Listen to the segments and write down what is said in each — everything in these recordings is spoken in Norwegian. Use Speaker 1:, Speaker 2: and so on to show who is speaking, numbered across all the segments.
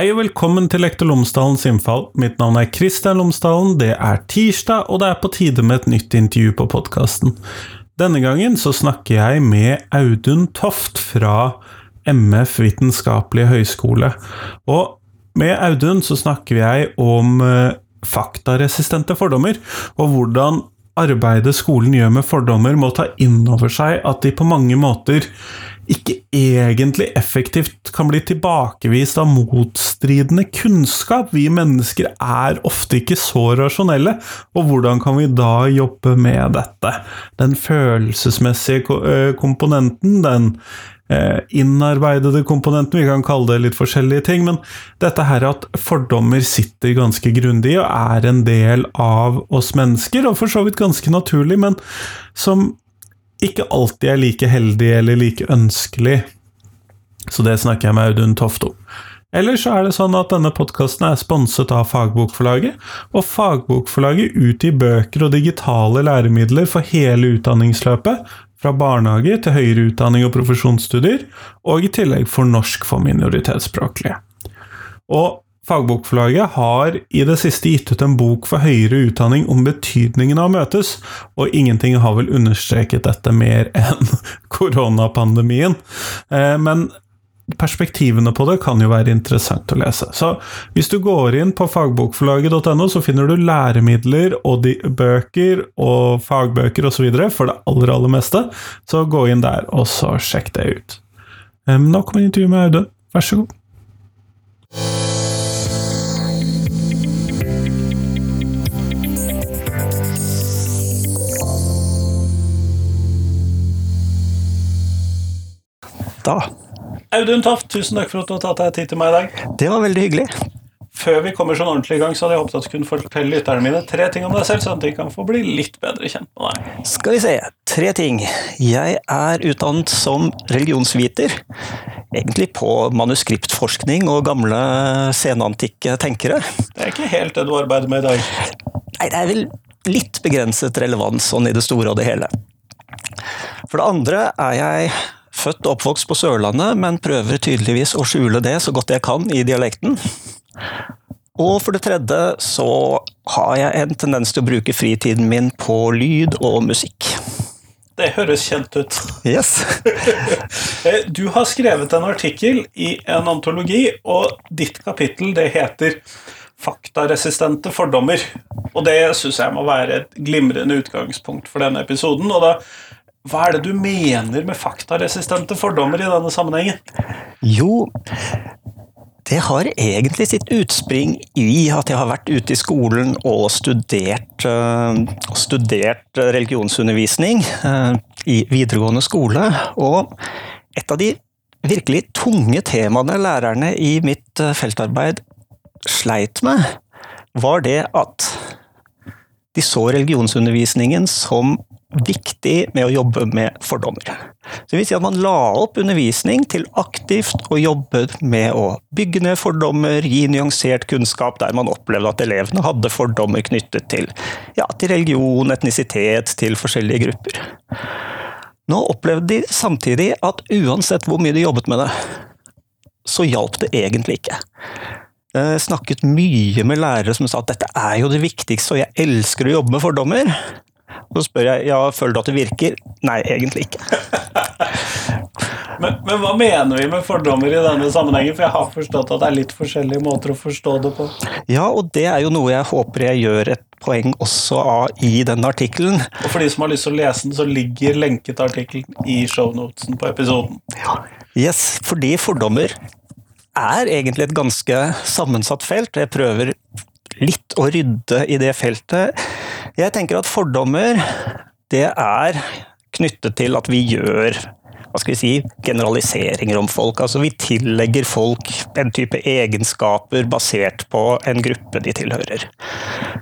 Speaker 1: Hei og velkommen til Lektor Lomsdalens innfall. Mitt navn er Kristian Lomsdalen. Det er tirsdag, og det er på tide med et nytt intervju på podkasten. Denne gangen så snakker jeg med Audun Toft fra MF Vitenskapelige høgskole. Og med Audun så snakker jeg om eh, faktaresistente fordommer, og hvordan arbeidet skolen gjør med fordommer, må ta inn over seg at de på mange måter ikke egentlig effektivt kan bli tilbakevist av motstridende kunnskap. Vi mennesker er ofte ikke så rasjonelle, og hvordan kan vi da jobbe med dette? Den følelsesmessige eh, komponenten, den eh, innarbeidede komponenten, vi kan kalle det litt forskjellige ting, men dette her at fordommer sitter ganske grundig og er en del av oss mennesker, og for så vidt ganske naturlig, men som ikke alltid er like heldig eller like ønskelig. Så det snakker jeg med Audun Toft om. Eller så er det sånn at denne podkasten er sponset av Fagbokforlaget, og Fagbokforlaget utgir bøker og digitale læremidler for hele utdanningsløpet, fra barnehage til høyere utdanning og profesjonsstudier, og i tillegg for norsk for minoritetsspråklige. Og Fagbokforlaget har i det siste gitt ut en bok for høyere utdanning om betydningen av å møtes, og ingenting har vel understreket dette mer enn koronapandemien. Eh, men perspektivene på det kan jo være interessant å lese. Så hvis du går inn på fagbokforlaget.no, så finner du læremidler og bøker og fagbøker osv. for det aller, aller meste. Så gå inn der, og så sjekk det ut. Eh, nå kommer intervjuet med Audun. Vær så god.
Speaker 2: Da.
Speaker 1: Audun Toft, tusen takk for at du har tatt deg tid til meg i dag.
Speaker 2: Det var veldig hyggelig.
Speaker 1: Før vi kommer sånn ordentlig i gang, så hadde jeg håpet at du kunne fortelle lytterne mine tre ting om deg selv, sånn at de kan få bli litt bedre kjent med deg.
Speaker 2: Skal vi se. Tre ting. Jeg er utdannet som religionsviter. Egentlig på manuskriptforskning og gamle senantikke tenkere.
Speaker 1: Det er ikke helt det du arbeider med i dag.
Speaker 2: Nei, det er vel litt begrenset relevans sånn i det store og det hele. For det andre er jeg født og oppvokst på Sørlandet, men prøver tydeligvis å skjule det så godt jeg kan i dialekten. Og for det tredje så har jeg en tendens til å bruke fritiden min på lyd og musikk.
Speaker 1: Det høres kjent ut.
Speaker 2: Yes.
Speaker 1: du har skrevet en artikkel i en antologi, og ditt kapittel det heter Faktaresistente fordommer. Og det syns jeg må være et glimrende utgangspunkt for denne episoden. Og da hva er det du mener med faktaresistente fordommer i denne sammenhengen?
Speaker 2: Jo, det har egentlig sitt utspring i at jeg har vært ute i skolen og studert, uh, studert religionsundervisning uh, i videregående skole. Og et av de virkelig tunge temaene lærerne i mitt uh, feltarbeid sleit med, var det at de så religionsundervisningen som viktig med å jobbe med fordommer. Det vil si at man la opp undervisning til aktivt å jobbe med å bygge ned fordommer, gi nyansert kunnskap der man opplevde at elevene hadde fordommer knyttet til, ja, til religion, etnisitet, til forskjellige grupper. Nå opplevde de samtidig at uansett hvor mye de jobbet med det, så hjalp det egentlig ikke. Jeg snakket mye med lærere som sa at dette er jo det viktigste, og jeg elsker å jobbe med fordommer. Så spør jeg ja, føler du at det virker? Nei, egentlig ikke.
Speaker 1: men, men, hva mener vi med fordommer i denne sammenhengen? For jeg har forstått at det er litt forskjellige måter å forstå det på.
Speaker 2: Ja, og det er jo noe jeg håper jeg gjør et poeng også av i den artikkelen.
Speaker 1: Og for de som har lyst til å lese den, så ligger lenket til artikkelen i shownotesen på episoden.
Speaker 2: Ja. Yes, fordi fordommer er egentlig et ganske sammensatt felt. Jeg prøver litt å rydde i det feltet. Jeg tenker at fordommer, det er knyttet til at vi gjør hva skal vi si, generaliseringer om folk. Altså vi tillegger folk en type egenskaper basert på en gruppe de tilhører.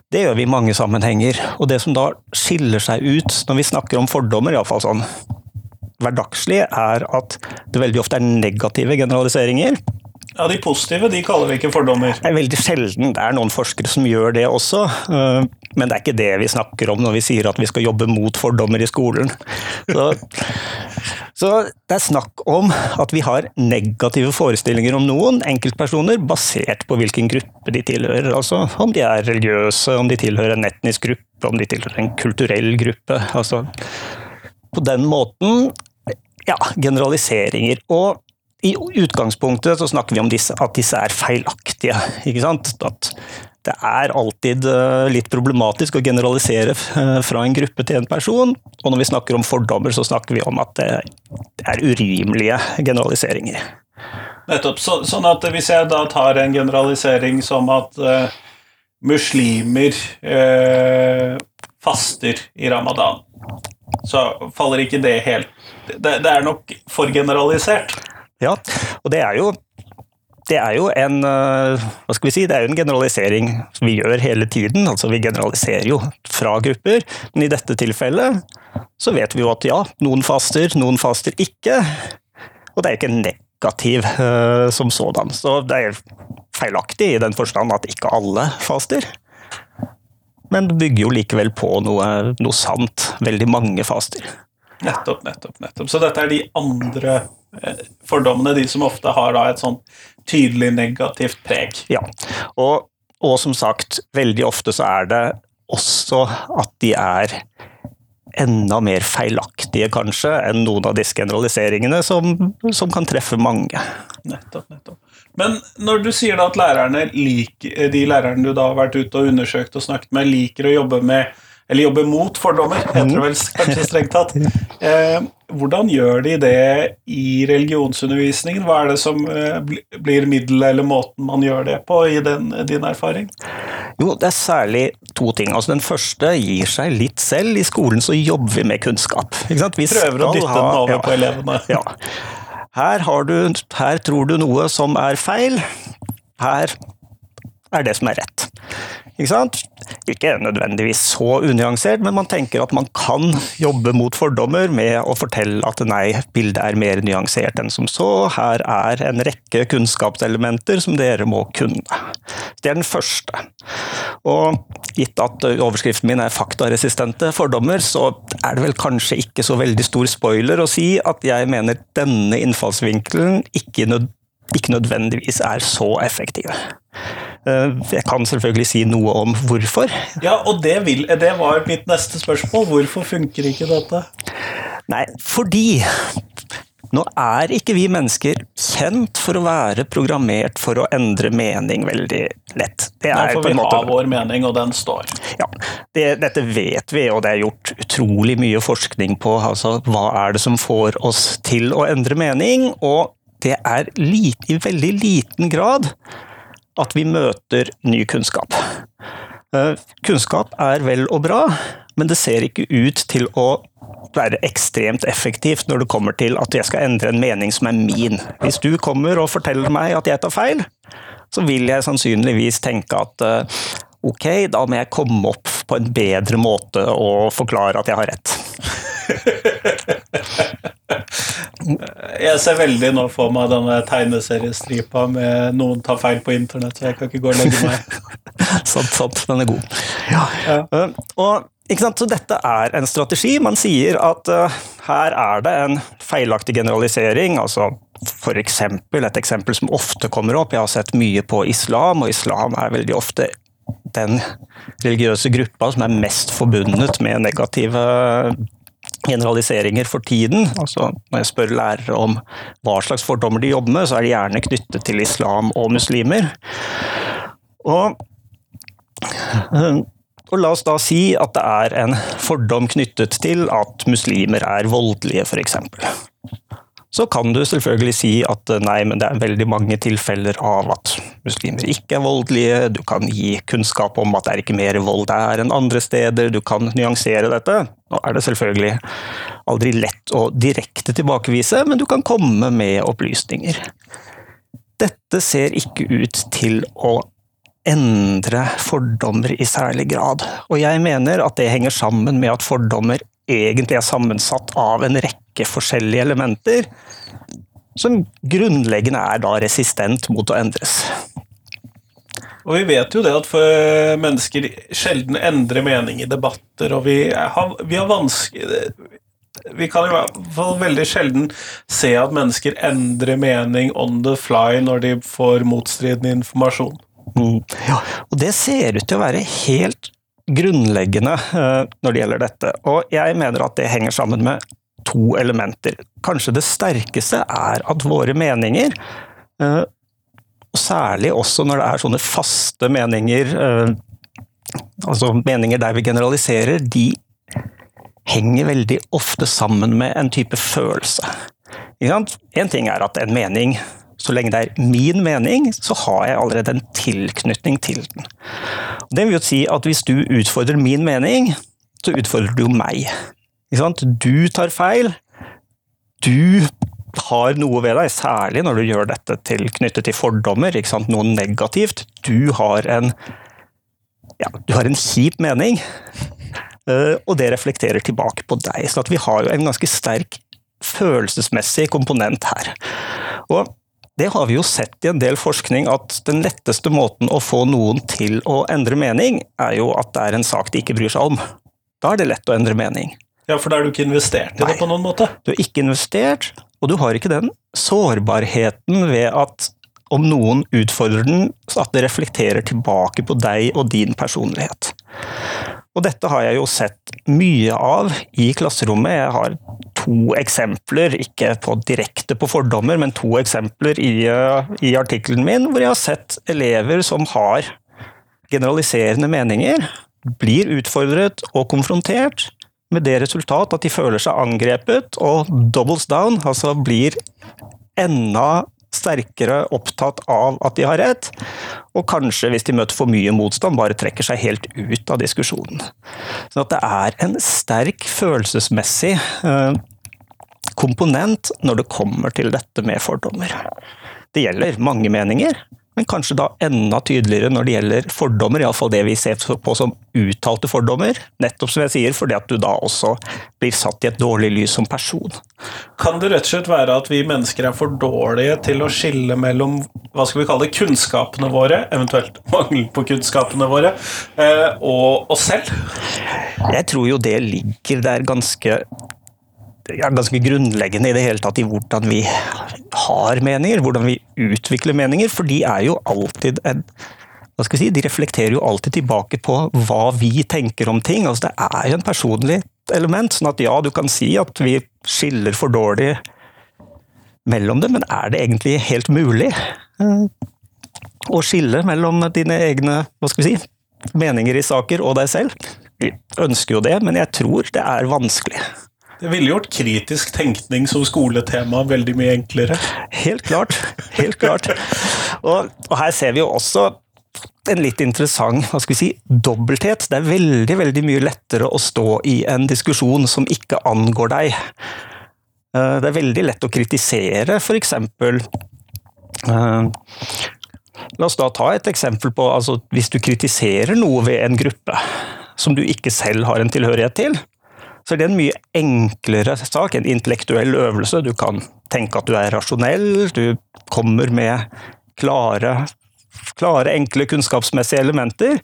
Speaker 2: Det gjør vi i mange sammenhenger. Og det som da skiller seg ut når vi snakker om fordommer, iallfall sånn hverdagslig, er at det veldig ofte er negative generaliseringer.
Speaker 1: Ja, De positive de kaller vi ikke fordommer.
Speaker 2: Det er veldig sjelden. Det er noen forskere som gjør det også. Eh, men det er ikke det vi snakker om når vi sier at vi skal jobbe mot fordommer i skolen. Så, Så det er snakk om at vi har negative forestillinger om noen enkeltpersoner basert på hvilken gruppe de tilhører. Altså om de er religiøse, om de tilhører en etnisk gruppe, om de tilhører en kulturell gruppe. Altså på den måten ja, generaliseringer. Og i utgangspunktet så snakker vi om disse, at disse er feilaktige. ikke sant? At det er alltid eh, litt problematisk å generalisere eh, fra en gruppe til en person. Og når vi snakker om fordommer, så snakker vi om at det er urimelige generaliseringer.
Speaker 1: Nettopp. Så, sånn at hvis jeg da tar en generalisering som at uh, muslimer uh, faster i ramadan, så faller ikke det helt Det, det er nok for generalisert.
Speaker 2: Ja, og det er jo det er jo en eh, hva skal vi si, det er jo en generalisering som vi gjør hele tiden. altså Vi generaliserer jo fra grupper, men i dette tilfellet så vet vi jo at ja, noen faster, noen faster ikke. Og det er ikke negativ uh, som sådan. Så det er feilaktig i den forstand at ikke alle faster. Men det bygger jo likevel på noe, noe sant. Veldig mange faster.
Speaker 1: Nettopp, nettopp, nettopp. Så dette er de andre eh, fordommene, de som ofte har da et sånn tydelig negativt preg.
Speaker 2: Ja, og, og, som sagt, veldig ofte så er det også at de er enda mer feilaktige, kanskje, enn noen av disse generaliseringene som, som kan treffe mange.
Speaker 1: Nettopp, nettopp. Men når du sier da at lærerne liker, de lærerne du da har vært ute og undersøkt og snakket med, liker å jobbe med eller jobber mot fordommer, heter det vel kanskje strengt tatt. Eh, hvordan gjør de det i religionsundervisningen? Hva er det som eh, blir middelet eller måten man gjør det på, i den, din erfaring?
Speaker 2: Jo, det er særlig to ting. Altså, den første gir seg litt selv. I skolen så jobber vi med kunnskap.
Speaker 1: Vi Prøver å dytte den over ja, på elevene.
Speaker 2: Ja. Her, du, her tror du noe som er feil. Her er det som er rett. Ikke sant? Ikke nødvendigvis så unyansert, men man tenker at man kan jobbe mot fordommer med å fortelle at nei, bildet er mer nyansert enn som så. Her er en rekke kunnskapselementer som dere må kunne. Det er den første. Og gitt at overskriften min er 'faktaresistente fordommer', så er det vel kanskje ikke så veldig stor spoiler å si at jeg mener denne innfallsvinkelen ikke nødvendigvis ikke nødvendigvis er så effektive. Eh, jeg kan selvfølgelig si noe om hvorfor.
Speaker 1: Ja, og det, vil, det var mitt neste spørsmål. Hvorfor funker ikke dette?
Speaker 2: Nei, fordi nå er ikke vi mennesker kjent for å være programmert for å endre mening veldig lett.
Speaker 1: Det er Nå får vi måte... ha vår mening, og den står.
Speaker 2: Ja, det, dette vet vi, og det er gjort utrolig mye forskning på. Altså, hva er det som får oss til å endre mening? Og det er lite, i veldig liten grad at vi møter ny kunnskap. Eh, kunnskap er vel og bra, men det ser ikke ut til å være ekstremt effektivt når det kommer til at jeg skal endre en mening som er min. Hvis du kommer og forteller meg at jeg tar feil, så vil jeg sannsynligvis tenke at eh, ok, da må jeg komme opp på en bedre måte og forklare at jeg har rett.
Speaker 1: Jeg ser veldig nå for meg denne tegneseriestripa med 'noen tar feil på internett', så jeg kan ikke gå og legge meg.
Speaker 2: sant, sant. Den er god. Ja. Ja. Uh, og så dette er en strategi. Man sier at uh, her er det en feilaktig generalisering. altså for eksempel, Et eksempel som ofte kommer opp, jeg har sett mye på islam, og islam er veldig ofte den religiøse gruppa som er mest forbundet med negative generaliseringer for tiden. Altså, når jeg spør lærere om hva slags fordommer de jobber med, så er de gjerne knyttet til islam og muslimer. Og, eh, og la oss da si at det er en fordom knyttet til at muslimer er voldelige, f.eks. Så kan du selvfølgelig si at eh, nei, men det er veldig mange tilfeller av at muslimer ikke er voldelige. Du kan gi kunnskap om at det er ikke mer vold der enn andre steder. Du kan nyansere dette. Nå er det selvfølgelig aldri lett å direkte tilbakevise, men du kan komme med opplysninger. Dette ser ikke ut til å endre fordommer i særlig grad. Og jeg mener at det henger sammen med at fordommer egentlig er sammensatt av en rekke forskjellige elementer, som grunnleggende er da resistent mot å endres.
Speaker 1: Og vi vet jo det at mennesker sjelden endrer mening i debatter, og vi har, vi har vanskelig vi kan i hvert fall veldig sjelden se at mennesker endrer mening on the fly når de får motstridende informasjon.
Speaker 2: Mm. Ja, og det ser ut til å være helt grunnleggende uh, når det gjelder dette. Og jeg mener at det henger sammen med to elementer. Kanskje det sterkeste er at våre meninger, og særlig også når det er sånne faste meninger, uh, altså meninger der vi generaliserer, de henger veldig ofte sammen med en type følelse. En ting er at en mening så lenge det er min mening, så har jeg allerede en tilknytning til den. Det vil jo si at hvis du utfordrer min mening, så utfordrer du meg. Du tar feil. Du har noe ved deg, særlig når du gjør dette til, knyttet til fordommer, noe negativt. Du har en ja, du har en kjip mening, eh, og det reflekterer tilbake på deg. Så vi har jo en ganske sterk følelsesmessig komponent her. Og det har vi jo sett i en del forskning, at den letteste måten å få noen til å endre mening, er jo at det er en sak de ikke bryr seg om. Da er det lett å endre mening.
Speaker 1: Ja, for da er du ikke investert i Nei, det på noen måte?
Speaker 2: Du er ikke investert, og du har ikke den sårbarheten ved at om noen utfordrer den, så at det reflekterer tilbake på deg og din personlighet. Og dette har jeg jo sett mye av i klasserommet. Jeg har to eksempler, ikke på direkte på fordommer, men to eksempler i, eh, i artikkelen min, hvor jeg har sett elever som har generaliserende meninger, blir utfordret og konfrontert, med det resultat at de føler seg angrepet og doubles down, altså blir enda sterkere opptatt av at de har rett, og kanskje, hvis de møter for mye motstand, bare trekker seg helt ut av diskusjonen. Så at det er en sterk følelsesmessig eh, komponent når det kommer til dette med fordommer. Det gjelder mange meninger, men kanskje da enda tydeligere når det gjelder fordommer, iallfall det vi ser på som uttalte fordommer. Nettopp som jeg sier, fordi at du da også blir satt i et dårlig lys som person.
Speaker 1: Kan det rett og slett være at vi mennesker er for dårlige til å skille mellom hva skal vi kalle det, kunnskapene våre, eventuelt mangel på kunnskapene våre, eh, og oss selv?
Speaker 2: Jeg tror jo det ligger der ganske ja, ganske grunnleggende i det hele tatt i hvordan vi har meninger, hvordan vi utvikler meninger. For de er jo alltid en hva skal vi si, De reflekterer jo alltid tilbake på hva vi tenker om ting. altså Det er jo en personlig element. sånn at ja, du kan si at vi skiller for dårlig mellom det, men er det egentlig helt mulig eh, å skille mellom dine egne hva skal vi si, meninger i saker og deg selv? Vi ønsker jo det, men jeg tror det er vanskelig.
Speaker 1: Det ville gjort kritisk tenkning som skoletema veldig mye enklere.
Speaker 2: Helt klart. Helt klart. Og, og her ser vi jo også en litt interessant hva skal vi si, dobbelthet. Det er veldig veldig mye lettere å stå i en diskusjon som ikke angår deg. Eh, det er veldig lett å kritisere, f.eks. eksempel. la oss da ta et eksempel på altså, Hvis du kritiserer noe ved en gruppe som du ikke selv har en tilhørighet til, så det er en mye enklere sak, en intellektuell øvelse. Du kan tenke at du er rasjonell, du kommer med klare, klare enkle kunnskapsmessige elementer.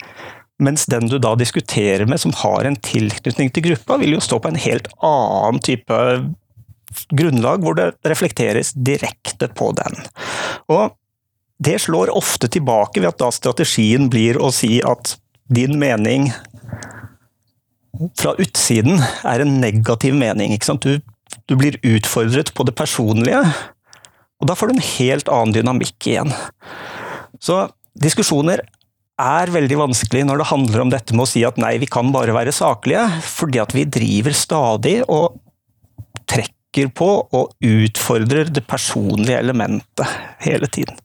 Speaker 2: Mens den du da diskuterer med, som har en tilknytning til gruppa, vil jo stå på en helt annen type grunnlag, hvor det reflekteres direkte på den. Og det slår ofte tilbake ved at da strategien blir å si at din mening fra utsiden er en negativ mening. Du, du, blir utfordret på det personlige, og da får du en helt annen dynamikk igjen. Så diskusjoner er veldig vanskelig når det handler om dette med å si at nei, vi kan bare være saklige, fordi at vi driver stadig og trekker på og utfordrer det personlige elementet hele tiden.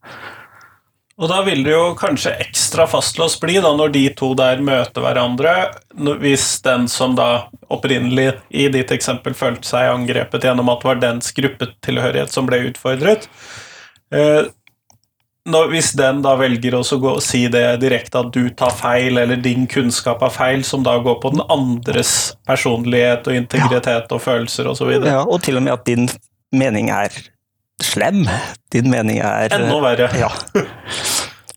Speaker 1: Og da vil det jo kanskje ekstra fastlåst bli da når de to der møter hverandre, hvis den som da opprinnelig i ditt eksempel følte seg angrepet gjennom at det var dens gruppetilhørighet som ble utfordret eh, når, Hvis den da velger å gå og si det direkte at du tar feil, eller din kunnskap er feil, som da går på den andres personlighet og integritet ja. og følelser osv.
Speaker 2: Ja, og til og med at din mening er slem. Din mening er
Speaker 1: Enda verre.
Speaker 2: Ja.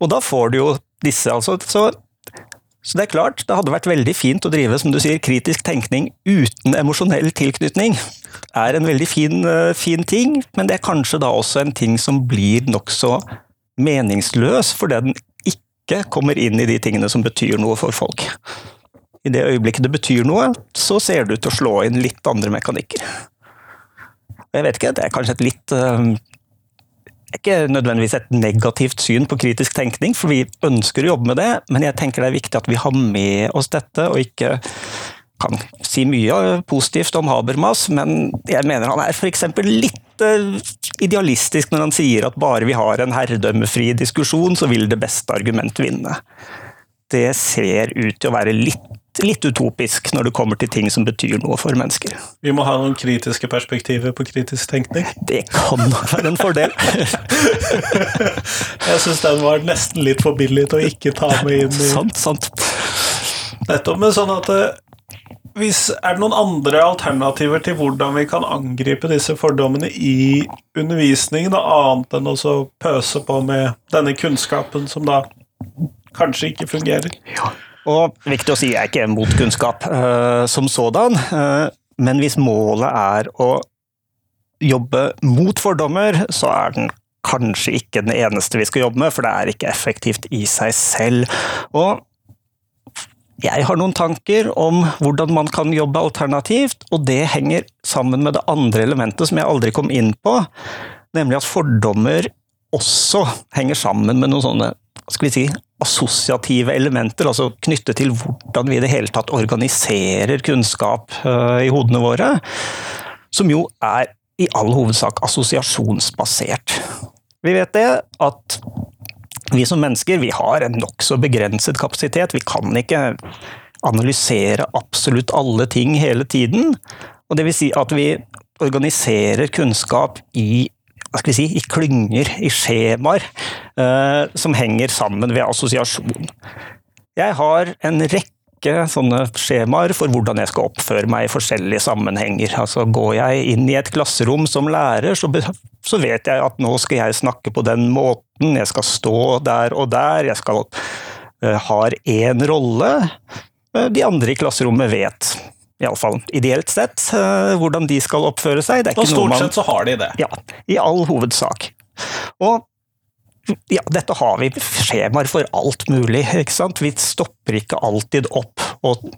Speaker 2: Og da får du jo disse, altså. Så Så det er klart, det hadde vært veldig fint å drive som du sier, kritisk tenkning uten emosjonell tilknytning. er en veldig fin, eh, fin ting, men det er kanskje da også en ting som blir nokså meningsløs, fordi den ikke kommer inn i de tingene som betyr noe for folk. I det øyeblikket det betyr noe, så ser det ut til å slå inn litt andre mekanikker. Jeg vet ikke, det er kanskje et litt uh, ikke nødvendigvis et negativt syn på kritisk tenkning, for vi ønsker å jobbe med det, men jeg tenker det er viktig at vi har med oss dette, og ikke kan si mye positivt om Habermas, men jeg mener han er f.eks. litt eh, idealistisk når han sier at bare vi har en herredømmefri diskusjon, så vil det beste argument vinne. Det ser ut til å være litt litt utopisk når det kommer til ting som betyr noe for mennesker.
Speaker 1: Vi må ha noen kritiske perspektiver på kritisk tenkning.
Speaker 2: Det kan være en fordel.
Speaker 1: Jeg syns den var nesten litt for billig til å ikke ta med inn i
Speaker 2: Sant, sant.
Speaker 1: Nettopp. Men sånn at eh, hvis, Er det noen andre alternativer til hvordan vi kan angripe disse fordommene i undervisningen, annet enn å pøse på med denne kunnskapen som da kanskje ikke fungerer?
Speaker 2: Ja. Og viktig å si, jeg er ikke mot kunnskap uh, som sådan, uh, men hvis målet er å jobbe mot fordommer, så er den kanskje ikke den eneste vi skal jobbe med, for det er ikke effektivt i seg selv. Og jeg har noen tanker om hvordan man kan jobbe alternativt, og det henger sammen med det andre elementet som jeg aldri kom inn på, nemlig at fordommer også henger sammen med noen sånne skal vi si, assosiative elementer, altså knyttet til hvordan vi i det hele tatt organiserer kunnskap eh, i hodene våre, som jo er i all hovedsak assosiasjonsbasert. Vi vet det at vi som mennesker vi har en nokså begrenset kapasitet. Vi kan ikke analysere absolutt alle ting hele tiden. Og det vil si at vi organiserer kunnskap i, si, i klynger, i skjemaer, eh, som henger sammen ved assosiasjon. Jeg har en rekke sånne skjemaer for hvordan jeg skal oppføre meg i forskjellige sammenhenger. Altså Går jeg inn i et klasserom som lærer, så, vet jeg at nå skal jeg snakke på den måten, jeg skal stå der og der, jeg skal uh, har én rolle. Uh, de andre i klasserommet vet, iallfall ideelt sett, uh, hvordan de skal oppføre seg.
Speaker 1: og stort sett så har de det?
Speaker 2: Ja, i all hovedsak. Og ja, dette har vi skjemaer for alt mulig. ikke sant? Vi stopper ikke alltid opp og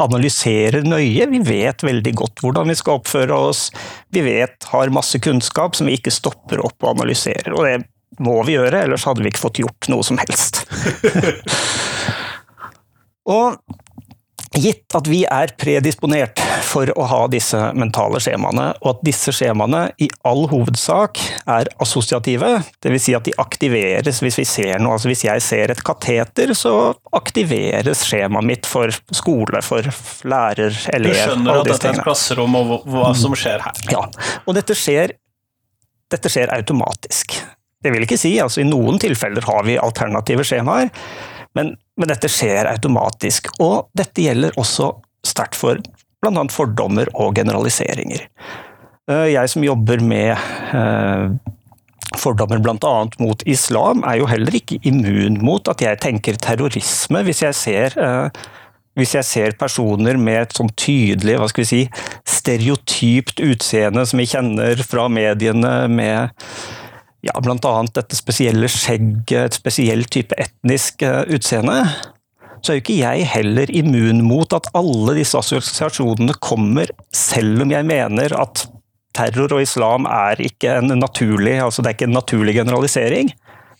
Speaker 2: analyserer nøye. Vi vet veldig godt hvordan vi skal oppføre oss. Vi vet, har masse kunnskap som vi ikke stopper opp og analyserer. Og det må vi gjøre, ellers hadde vi ikke fått gjort noe som helst. og Gitt at vi er predisponert for å ha disse mentale skjemaene, og at disse skjemaene i all hovedsak er assosiative, dvs. Si at de aktiveres hvis vi ser noe. Altså hvis jeg ser et kateter, så aktiveres skjemaet mitt for skole, for lærer, elev.
Speaker 1: Du skjønner at dette er et klasserom, og hva som skjer her.
Speaker 2: Ja, og dette skjer, dette skjer automatisk. Det vil ikke si, altså i noen tilfeller har vi alternative skjemaer, men men dette skjer automatisk, og dette gjelder også sterkt for bl.a. fordommer og generaliseringer. Eh, jeg som jobber med eh, fordommer bl.a. mot islam, er jo heller ikke immun mot at jeg tenker terrorisme hvis jeg ser, eh, hvis jeg ser personer med et sånn tydelig hva skal vi si, stereotypt utseende som vi kjenner fra mediene, med ja, bl.a. dette spesielle skjegget, et spesiell type etnisk eh, utseende, så er jo ikke jeg heller immun mot at alle disse assosiasjonene kommer, selv om jeg mener at terror og islam er ikke en naturlig, altså det er ikke en naturlig generalisering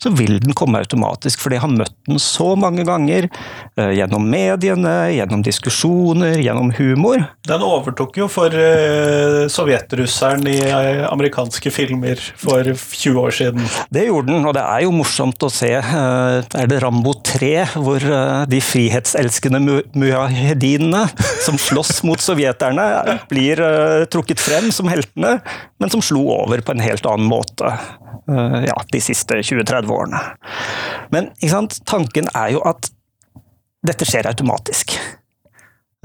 Speaker 2: så vil den komme automatisk. For de har møtt den så mange ganger. Eh, gjennom mediene, gjennom diskusjoner, gjennom humor.
Speaker 1: Den overtok jo for uh, sovjetrusseren i uh, amerikanske filmer for 20 år siden.
Speaker 2: Det gjorde den, og det er jo morsomt å se. Er det Rambo 3, hvor de frihetselskende mujahedinene som slåss mot sovjeterne, blir trukket frem som heltene, men som slo over på en helt annen måte. Eh, ja, de siste 20-30 årene. Men tanken er jo at dette skjer automatisk.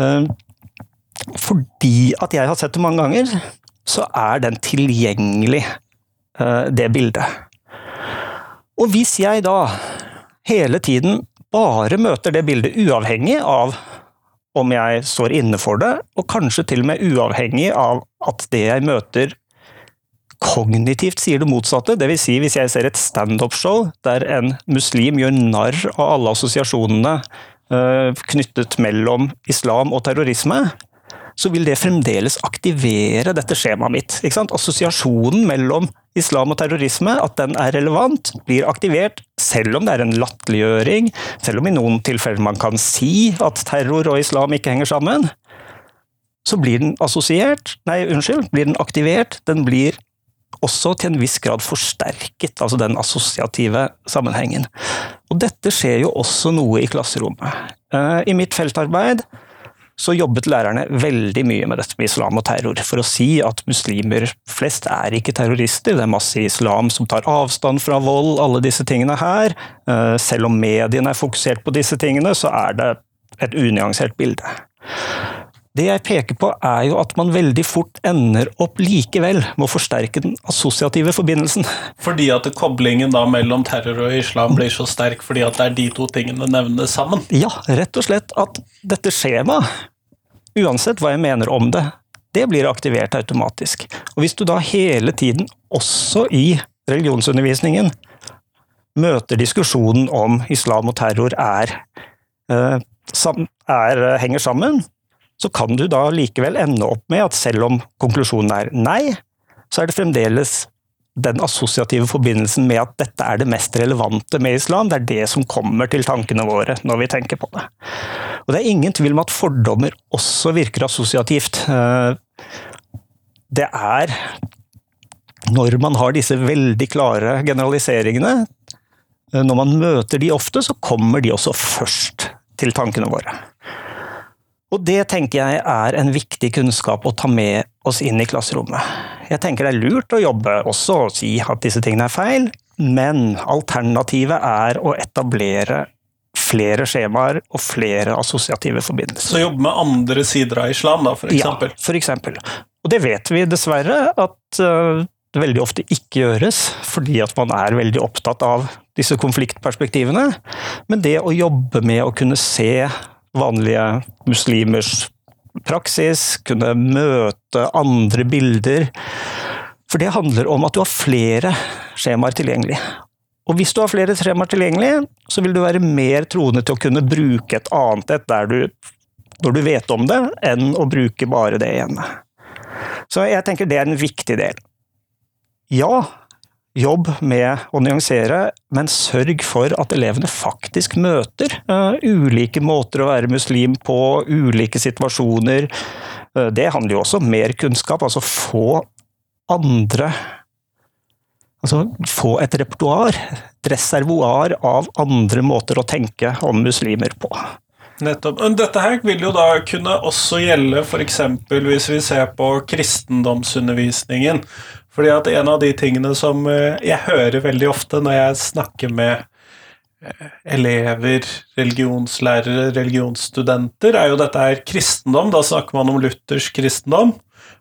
Speaker 2: Eh, fordi at jeg har sett det mange ganger, så er den tilgjengelig, eh, det bildet. Og hvis jeg da hele tiden bare møter det bildet uavhengig av om jeg står inne for det, og kanskje til og med uavhengig av at det jeg møter kognitivt sier det motsatte. Dvs. Si hvis jeg ser et standup-show der en muslim gjør narr av alle assosiasjonene uh, knyttet mellom islam og terrorisme, så vil det fremdeles aktivere dette skjemaet mitt. Assosiasjonen mellom islam og terrorisme, at den er relevant, blir aktivert selv om det er en latterliggjøring, selv om i noen tilfeller man kan si at terror og islam ikke henger sammen. Så blir den assosiert, nei, unnskyld, blir den aktivert, den blir også til en viss grad forsterket, altså den assosiative sammenhengen. Og dette skjer jo også noe i klasserommet. Eh, I mitt feltarbeid så jobbet lærerne veldig mye med dette med islam og terror, for å si at muslimer flest er ikke terrorister. Det er masse islam som tar avstand fra vold, alle disse tingene her. Eh, selv om mediene er fokusert på disse tingene, så er det et unyansert bilde. Det jeg peker på, er jo at man veldig fort ender opp likevel med å forsterke den assosiative forbindelsen.
Speaker 1: Fordi at koblingen da mellom terror og islam blir så sterk fordi at det er de to tingene nevnes sammen?
Speaker 2: Ja, rett og slett at dette skjemaet, uansett hva jeg mener om det, det blir aktivert automatisk. Og hvis du da hele tiden, også i religionsundervisningen, møter diskusjonen om islam og terror er, eh, er henger sammen, så kan du da likevel ende opp med at selv om konklusjonen er nei, så er det fremdeles den assosiative forbindelsen med at dette er det mest relevante med islam. Det er det som kommer til tankene våre når vi tenker på det. Og det er ingen tvil om at fordommer også virker assosiativt. Det er når man har disse veldig klare generaliseringene, når man møter de ofte, så kommer de også først til tankene våre. Og det tenker jeg er en viktig kunnskap å ta med oss inn i klasserommet. Jeg tenker det er lurt å jobbe også og si at disse tingene er feil, men alternativet er å etablere flere skjemaer og flere assosiative forbindelser.
Speaker 1: Så jobbe med andre sider av islam, da, for eksempel?
Speaker 2: Ja, for eksempel. Og det vet vi dessverre at uh, det veldig ofte ikke gjøres, fordi at man er veldig opptatt av disse konfliktperspektivene. Men det å jobbe med å kunne se vanlige muslimers praksis, kunne møte andre bilder. For det handler om at du har flere skjemaer tilgjengelig. Og hvis du har flere skjemaer tilgjengelig, så vil du være mer troende til å kunne bruke et annet et der du, når du vet om det, enn å bruke bare det ene. Så jeg tenker det er en viktig del. Ja, jobb med å nyansere, men sørg for at elevene faktisk møter uh, ulike måter å være muslim på, ulike situasjoner. Uh, det handler jo også om mer kunnskap, altså få andre Altså få et repertoar, et reservoar av andre måter å tenke om muslimer på.
Speaker 1: Nettopp. Dette her vil jo da kunne også gjelde f.eks. hvis vi ser på kristendomsundervisningen. Fordi at en av de tingene som eh, jeg hører veldig ofte når jeg snakker med eh, elever, religionslærere, religionsstudenter, er jo dette her kristendom. Da snakker man om luthersk kristendom.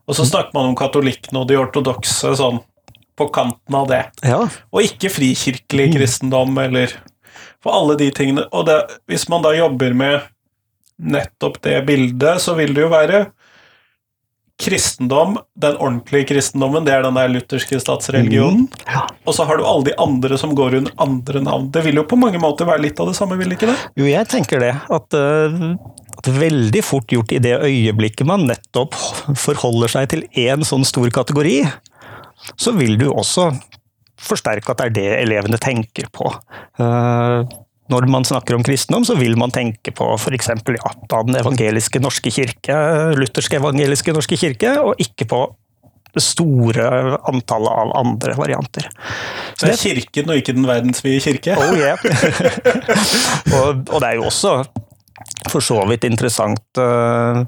Speaker 1: Og så mm. snakker man om katolikkene og de ortodokse sånn på kanten av det.
Speaker 2: Ja.
Speaker 1: Og ikke frikirkelig mm. kristendom eller For alle de tingene. Og det, hvis man da jobber med nettopp det bildet, så vil det jo være kristendom, den ordentlige kristendommen, det er den der lutherske statsreligionen. Mm, ja. Og så har du alle de andre som går under andre navn. Det vil jo på mange måter være litt av det samme, vil det ikke det?
Speaker 2: Jo, jeg tenker det. At, uh, at veldig fort gjort i det øyeblikket man nettopp forholder seg til én sånn stor kategori, så vil du også forsterke at det er det elevene tenker på. Uh, når man snakker om kristendom, så vil man tenke på f.eks. Ja, den evangeliske norske kirke, lutherske evangeliske norske kirke, og ikke på det store antallet av andre varianter.
Speaker 1: Så det er kirken og ikke den verdensvide kirke?
Speaker 2: Oh yeah. og, og, det er jo også for så vidt interessant uh,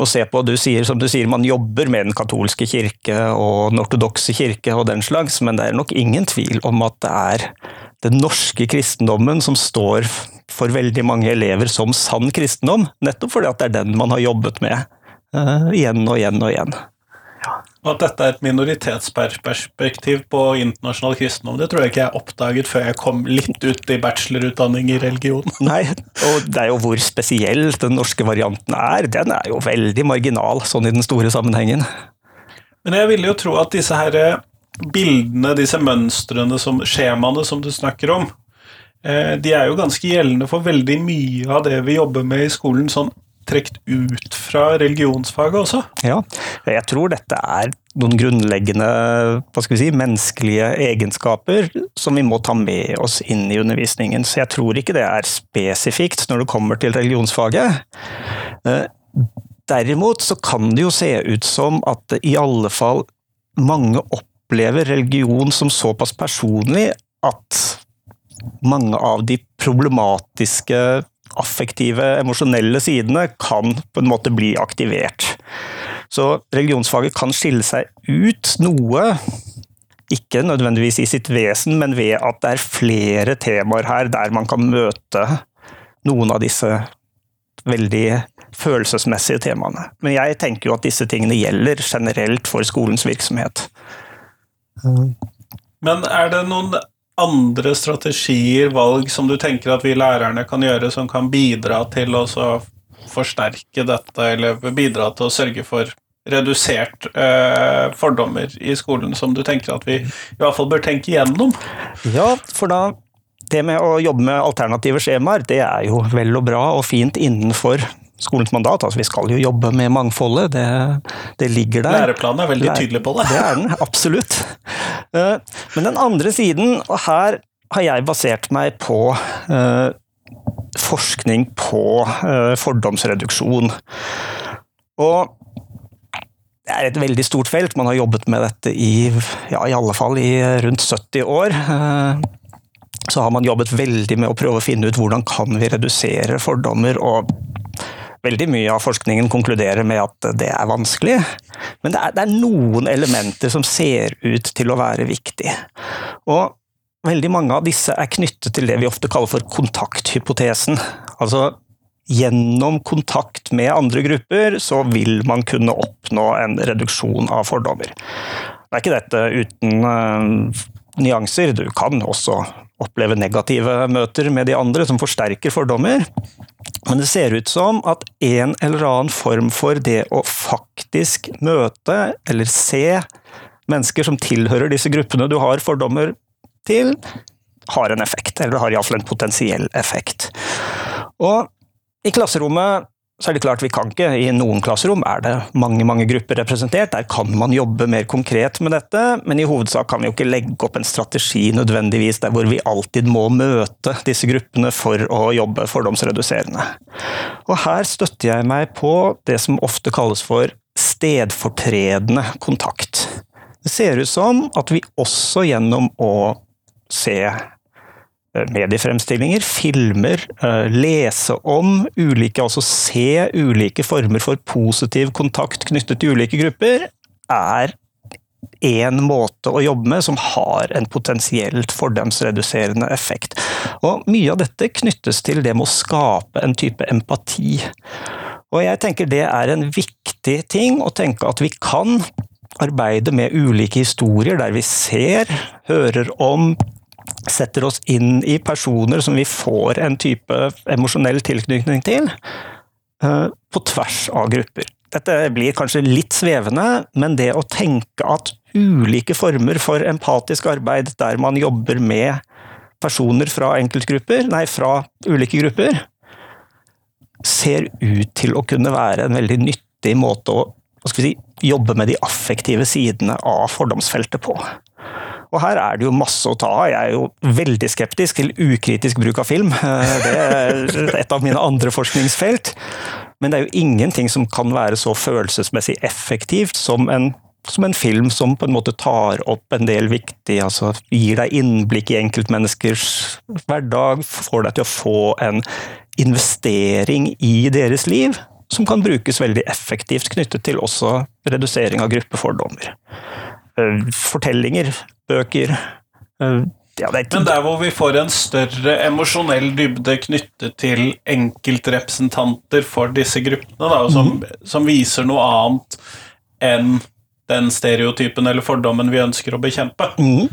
Speaker 2: å se på. Du sier, som du sier, man jobber med den katolske kirke og den ortodokse kirke og den slags, men det er nok ingen tvil om at det er den norske kristendommen som står for veldig mange elever som sann kristendom, nettopp fordi at det er den man har jobbet med uh, igjen og igjen og igjen. Ja.
Speaker 1: Og at dette er et minoritetsperspektiv på internasjonal kristendom, det tror jeg ikke jeg oppdaget før jeg kom litt ut i bachelorutdanning i religion.
Speaker 2: Nei, og det er jo hvor spesiell den norske varianten er. Den er jo veldig marginal, sånn i den store sammenhengen.
Speaker 1: Men jeg ville jo tro at disse her bildene, disse mønstrene, som, skjemaene som du snakker om, eh, de er jo ganske gjeldende for veldig mye av det vi jobber med i skolen, sånn trukket ut fra religionsfaget også?
Speaker 2: Ja, jeg tror dette er noen grunnleggende hva skal vi si, menneskelige egenskaper som vi må ta med oss inn i undervisningen. Så jeg tror ikke det er spesifikt når det kommer til religionsfaget. Eh, derimot så kan det jo se ut som at i alle fall mange opplever religion som såpass personlig at mange av de problematiske affektive, emosjonelle sidene kan på en måte bli aktivert. Så religionsfaget kan skille seg ut noe, ikke nødvendigvis i sitt vesen, men ved at det er flere temaer her der man kan møte noen av disse veldig følelsesmessige temaene. Men jeg tenker jo at disse tingene gjelder generelt for skolens virksomhet.
Speaker 1: Men er det noen andre strategier, valg, som du tenker at vi lærerne kan gjøre, som kan bidra til å forsterke dette, eller bidra til å sørge for redusert eh, fordommer i skolen, som du tenker at vi i hvert fall bør tenke igjennom?
Speaker 2: Ja, for da det med å jobbe med alternative skjemaer, det er jo vel og bra og fint innenfor skolens mandat. Altså, vi skal jo jobbe med mangfoldet, det, det ligger der.
Speaker 1: Læreplanen er veldig tydelig på det.
Speaker 2: Det er den, absolutt. Eh, men den andre siden, og her har jeg basert meg på uh, forskning på uh, fordomsreduksjon. Og det er et veldig stort felt. Man har jobbet med dette i, ja, i alle fall i rundt 70 år. Så har man jobbet veldig med å prøve å finne ut hvordan kan vi redusere fordommer. og Veldig mye av forskningen konkluderer med at det er vanskelig, men det er, det er noen elementer som ser ut til å være viktig. Og veldig mange av disse er knyttet til det vi ofte kaller for kontakthypotesen. Altså gjennom kontakt med andre grupper så vil man kunne oppnå en reduksjon av fordommer. Det er ikke dette uten uh, nyanser. Du kan også oppleve negative møter med de andre som forsterker fordommer. Men det ser ut som at en eller annen form for det å faktisk møte eller se mennesker som tilhører disse gruppene du har fordommer til, har en effekt. Eller har iallfall en potensiell effekt. Og i klasserommet så er det klart vi kan ikke, I noen klasserom er det mange mange grupper representert. Der kan man jobbe mer konkret med dette, men i hovedsak kan vi jo ikke legge opp en strategi nødvendigvis der hvor vi alltid må møte disse gruppene for å jobbe fordomsreduserende. Og her støtter jeg meg på det som ofte kalles for stedfortredende kontakt. Det ser ut som at vi også gjennom å se mediefremstillinger, filmer, eh, lese om ulike, altså se ulike former for positiv kontakt knyttet til ulike grupper, er én måte å jobbe med som har en potensielt fordemsreduserende effekt. Og Mye av dette knyttes til det med å skape en type empati. Og jeg tenker det er en viktig ting å tenke at vi kan arbeide med ulike historier der vi ser, hører om, setter oss inn i personer som vi får en type emosjonell tilknytning til, eh, på tvers av grupper. Dette blir kanskje litt svevende, men det å tenke at ulike former for empatisk arbeid der man jobber med personer fra enkeltgrupper, nei, fra ulike grupper, ser ut til å kunne være en veldig nyttig måte å si, jobbe med de affektive sidene av fordomsfeltet på. Og her er det jo masse å ta av. Jeg er jo veldig skeptisk til ukritisk bruk av film. Eh, det er et av mine andre forskningsfelt. Men det er jo ingenting som kan være så følelsesmessig effektivt som en, som en film som på en måte tar opp en del viktig altså Gir deg innblikk i enkeltmenneskers hverdag, får deg til å få en investering i deres liv, som kan brukes veldig effektivt knyttet til også redusering av gruppefordommer. Eh, fortellinger bøker.
Speaker 1: Eh, ja, Men der hvor vi får en større emosjonell dybde knyttet til enkeltrepresentanter for disse gruppene, da, som, mm. som, viser noe annet enn den stereotypen eller fordommen vi ønsker å bekjempe.
Speaker 2: Mm.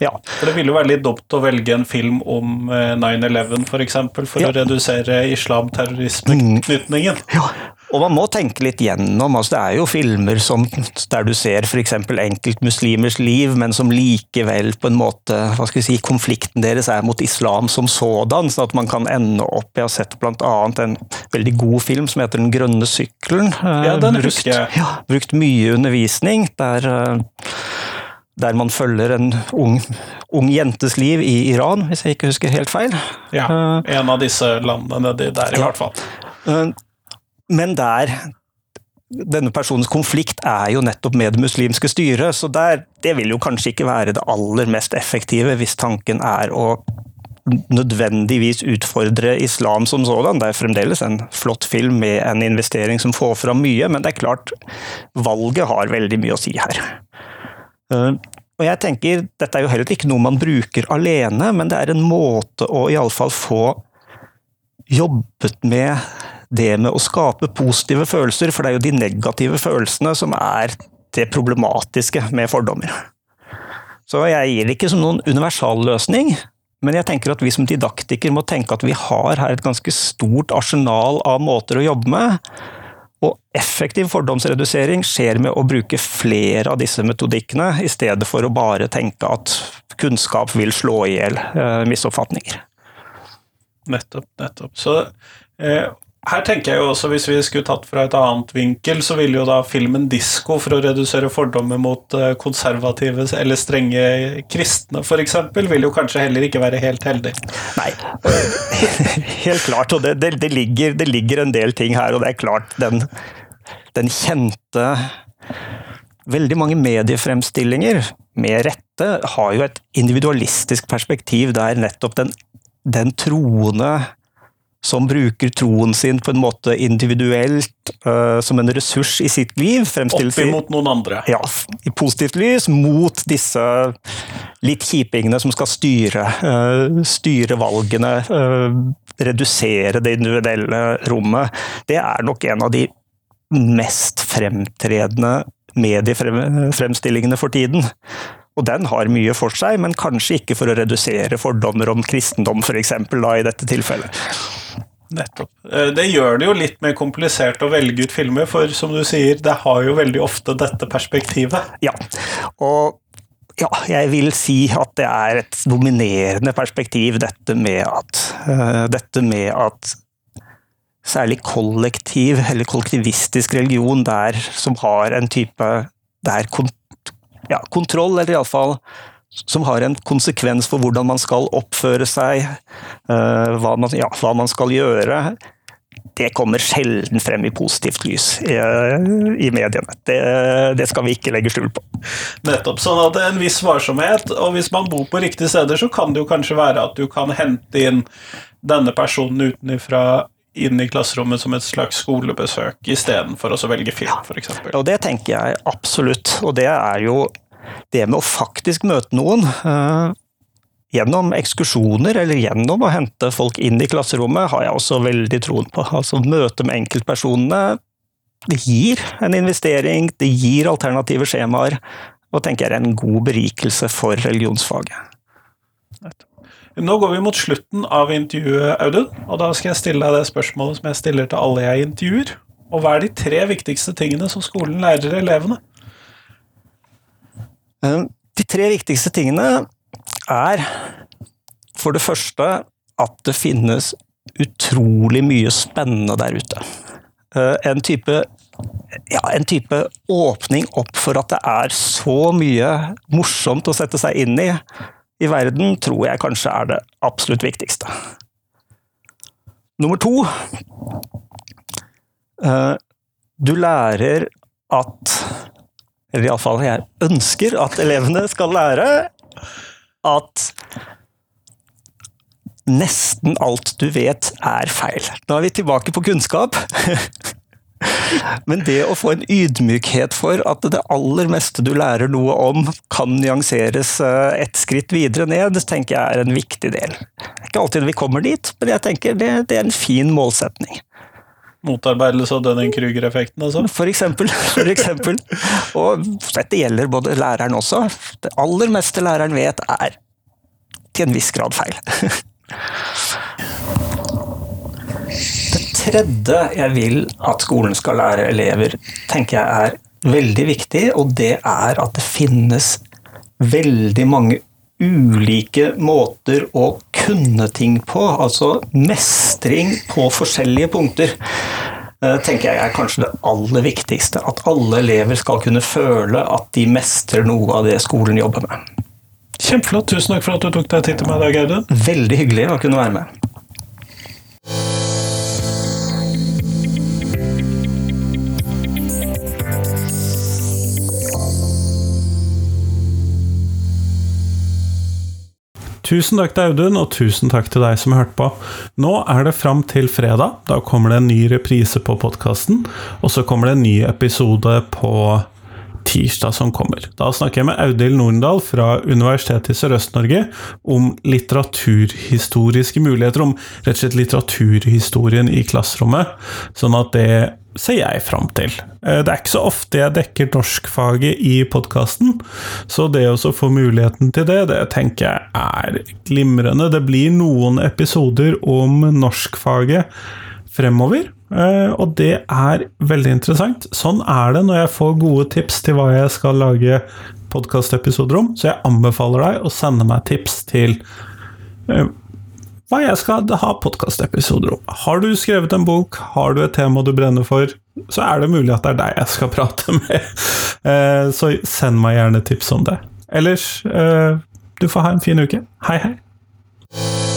Speaker 2: Ja.
Speaker 1: For Det ville jo være litt dumt å velge en film om eh, 9-11 f.eks. For, eksempel, for
Speaker 2: Ja.
Speaker 1: å redusere islamterrorismeknytningen.
Speaker 2: Ja, og man må tenke litt gjennom. altså Det er jo filmer som, der du ser f.eks. enkeltmuslimers liv, men som likevel på en måte hva skal vi si, Konflikten deres er mot islam som sådan, sånn at man kan ende opp Jeg har sett bl.a. en veldig god film som heter Den grønne sykkelen. eh,
Speaker 1: Ja, den
Speaker 2: brukt,
Speaker 1: husker jeg.
Speaker 2: Ja, brukt mye undervisning, der, eh, der man følger en ung, ung jentes liv i Iran, hvis jeg ikke husker helt feil.
Speaker 1: Ja, en av disse landene nedi der, i
Speaker 2: Ja.
Speaker 1: hvert fall.
Speaker 2: Eh, Men der denne personens konflikt er jo nettopp med det muslimske styret, så der, det vil jo kanskje ikke være det aller mest effektive hvis tanken er å nødvendigvis utfordre islam som sådan. Det er fremdeles en flott film med en investering som får fram mye, men det er klart, valget har veldig mye å si her. Og jeg tenker, Dette er jo heller ikke noe man bruker alene, men det er en måte å iallfall få jobbet med det med å skape positive følelser, for det er jo de negative følelsene som er det problematiske med fordommer. Så jeg gir det ikke som noen universalløsning, men jeg tenker at vi som didaktiker må tenke at vi har her et ganske stort arsenal av måter å jobbe med. Og effektiv fordomsredusering skjer med å bruke flere av disse metodikkene, i stedet for å bare tenke at kunnskap vil slå i hjel eh, misoppfatninger.
Speaker 1: Nettopp, nettopp. Så eh, her tenker jeg jo også, hvis vi skulle tatt fra et annet vinkel, så ville jo da filmen 'Disko' for å redusere fordommer mot eh, konservative eller strenge kristne, f.eks., vil jo kanskje heller ikke være helt heldig.
Speaker 2: Nei, helt klart. Og det, det, det, ligger, det ligger en del ting her, og det er klart den, den kjente Veldig mange mediefremstillinger, med rette, har jo et individualistisk perspektiv der nettopp den, den troende som bruker troen sin på en måte individuelt, uh, som en ressurs i sitt liv, fremstilles i-
Speaker 1: Oppimot noen andre.
Speaker 2: ja, i positivt lys mot disse litt kjipingene som skal styre, uh, styre valgene, Uh, redusere det individuelle rommet. Det er nok en av de mest fremtredende mediefremstillingene for tiden. Og den har mye for seg, men kanskje ikke for å redusere fordommer om kristendom, f.eks. i dette tilfellet.
Speaker 1: Nettopp. Eh, Det gjør det jo litt mer komplisert å velge ut filmer, for som du sier, det har jo veldig ofte dette perspektivet.
Speaker 2: Ja, og ja, jeg vil si at det er et dominerende perspektiv, dette med at, uh, dette med at særlig kollektiv eller kollektivistisk religion der som har en type der kont ja, kontroll, eller iallfall som har en konsekvens for hvordan man skal oppføre seg, eh, hva, man, ja, hva man skal gjøre, det kommer sjelden frem i positivt lys i, i mediene. Det, det skal vi ikke legge skjul på.
Speaker 1: Nettopp. Sånn at det er en viss varsomhet, og hvis man bor på riktige steder, så kan det jo kanskje være at du kan hente inn denne personen utenfra inn i klasserommet som et slags skolebesøk, istedenfor å velge film, f.eks.
Speaker 2: Og det tenker jeg absolutt. Og det er jo det med å faktisk møte noen. eh, gjennom ekskursjoner eller gjennom å hente folk inn i klasserommet, har jeg også veldig troen på. Altså Møte med enkeltpersonene det gir en investering, det gir alternative skjemaer, og tenker jeg er en god berikelse for religionsfaget.
Speaker 1: Nå går vi mot slutten av intervjuet, Audun, og da skal jeg stille deg det spørsmålet som jeg stiller til alle jeg intervjuer. Og hva er de tre viktigste tingene som skolen lærer elevene?
Speaker 2: Eh, De tre viktigste tingene er for det første at det finnes utrolig mye spennende der ute. Eh, En type, ja, en type åpning opp for at det er så mye morsomt å sette seg inn i i verden, tror jeg kanskje er det absolutt viktigste. Nummer to eh, Du lærer at eller iallfall jeg ønsker at elevene skal lære, at nesten alt du vet er feil. Nå er vi tilbake på kunnskap. Men det å få en ydmykhet for at det aller meste du lærer noe om, kan nyanseres et skritt videre ned, tenker jeg er en viktig del. Det er ikke alltid vi kommer dit, men jeg tenker det, det er en fin målsetning.
Speaker 1: Motarbeidelse av Dunning-Kruger-effekten, altså?
Speaker 2: For eksempel, for eksempel. Og dette gjelder både læreren også. Det aller meste læreren vet, er til en viss grad feil. Det tredje jeg vil at skolen skal lære elever, tenker jeg er veldig viktig, og det er at det finnes veldig mange ulike måter å kunne ting på. Altså mestring på forskjellige punkter. Eh, tenker jeg er kanskje det aller viktigste. At alle elever skal kunne føle at de mestrer noe av det skolen jobber med.
Speaker 1: Kjempeflott. Tusen takk for at du tok deg tid til meg i dag, Audun.
Speaker 2: Veldig hyggelig å kunne være med.
Speaker 1: Tusen takk til Audun, og tusen takk til deg som hørte på. Nå er det fram til fredag. Da kommer det en ny reprise på podkasten. Og så kommer det en ny episode på tirsdag som kommer. Da snakker jeg med Audhild Norendal fra Universitetet i Sørøst-Norge om litteraturhistoriske muligheter, om rett og slett litteraturhistorien i klasserommet. Sånn at det ser jeg fram til. Eh, det er ikke så ofte jeg dekker norskfaget i podkasten, så det å få muligheten til det, det tenker jeg er glimrende. Det blir noen episoder om norskfaget fremover. Eh, og det er veldig interessant. Sånn er det når jeg får gode tips til hva jeg skal lage podkastepisoder om, så jeg anbefaler deg å sende meg tips til eh, hva jeg skal ha podkastepisoder om. Har du skrevet en bok, har du et tema du brenner for, så er det mulig at det er deg jeg skal prate med. Eh, så send meg gjerne tips om det. Ellers, du får ha en fin uke. Hei, hei.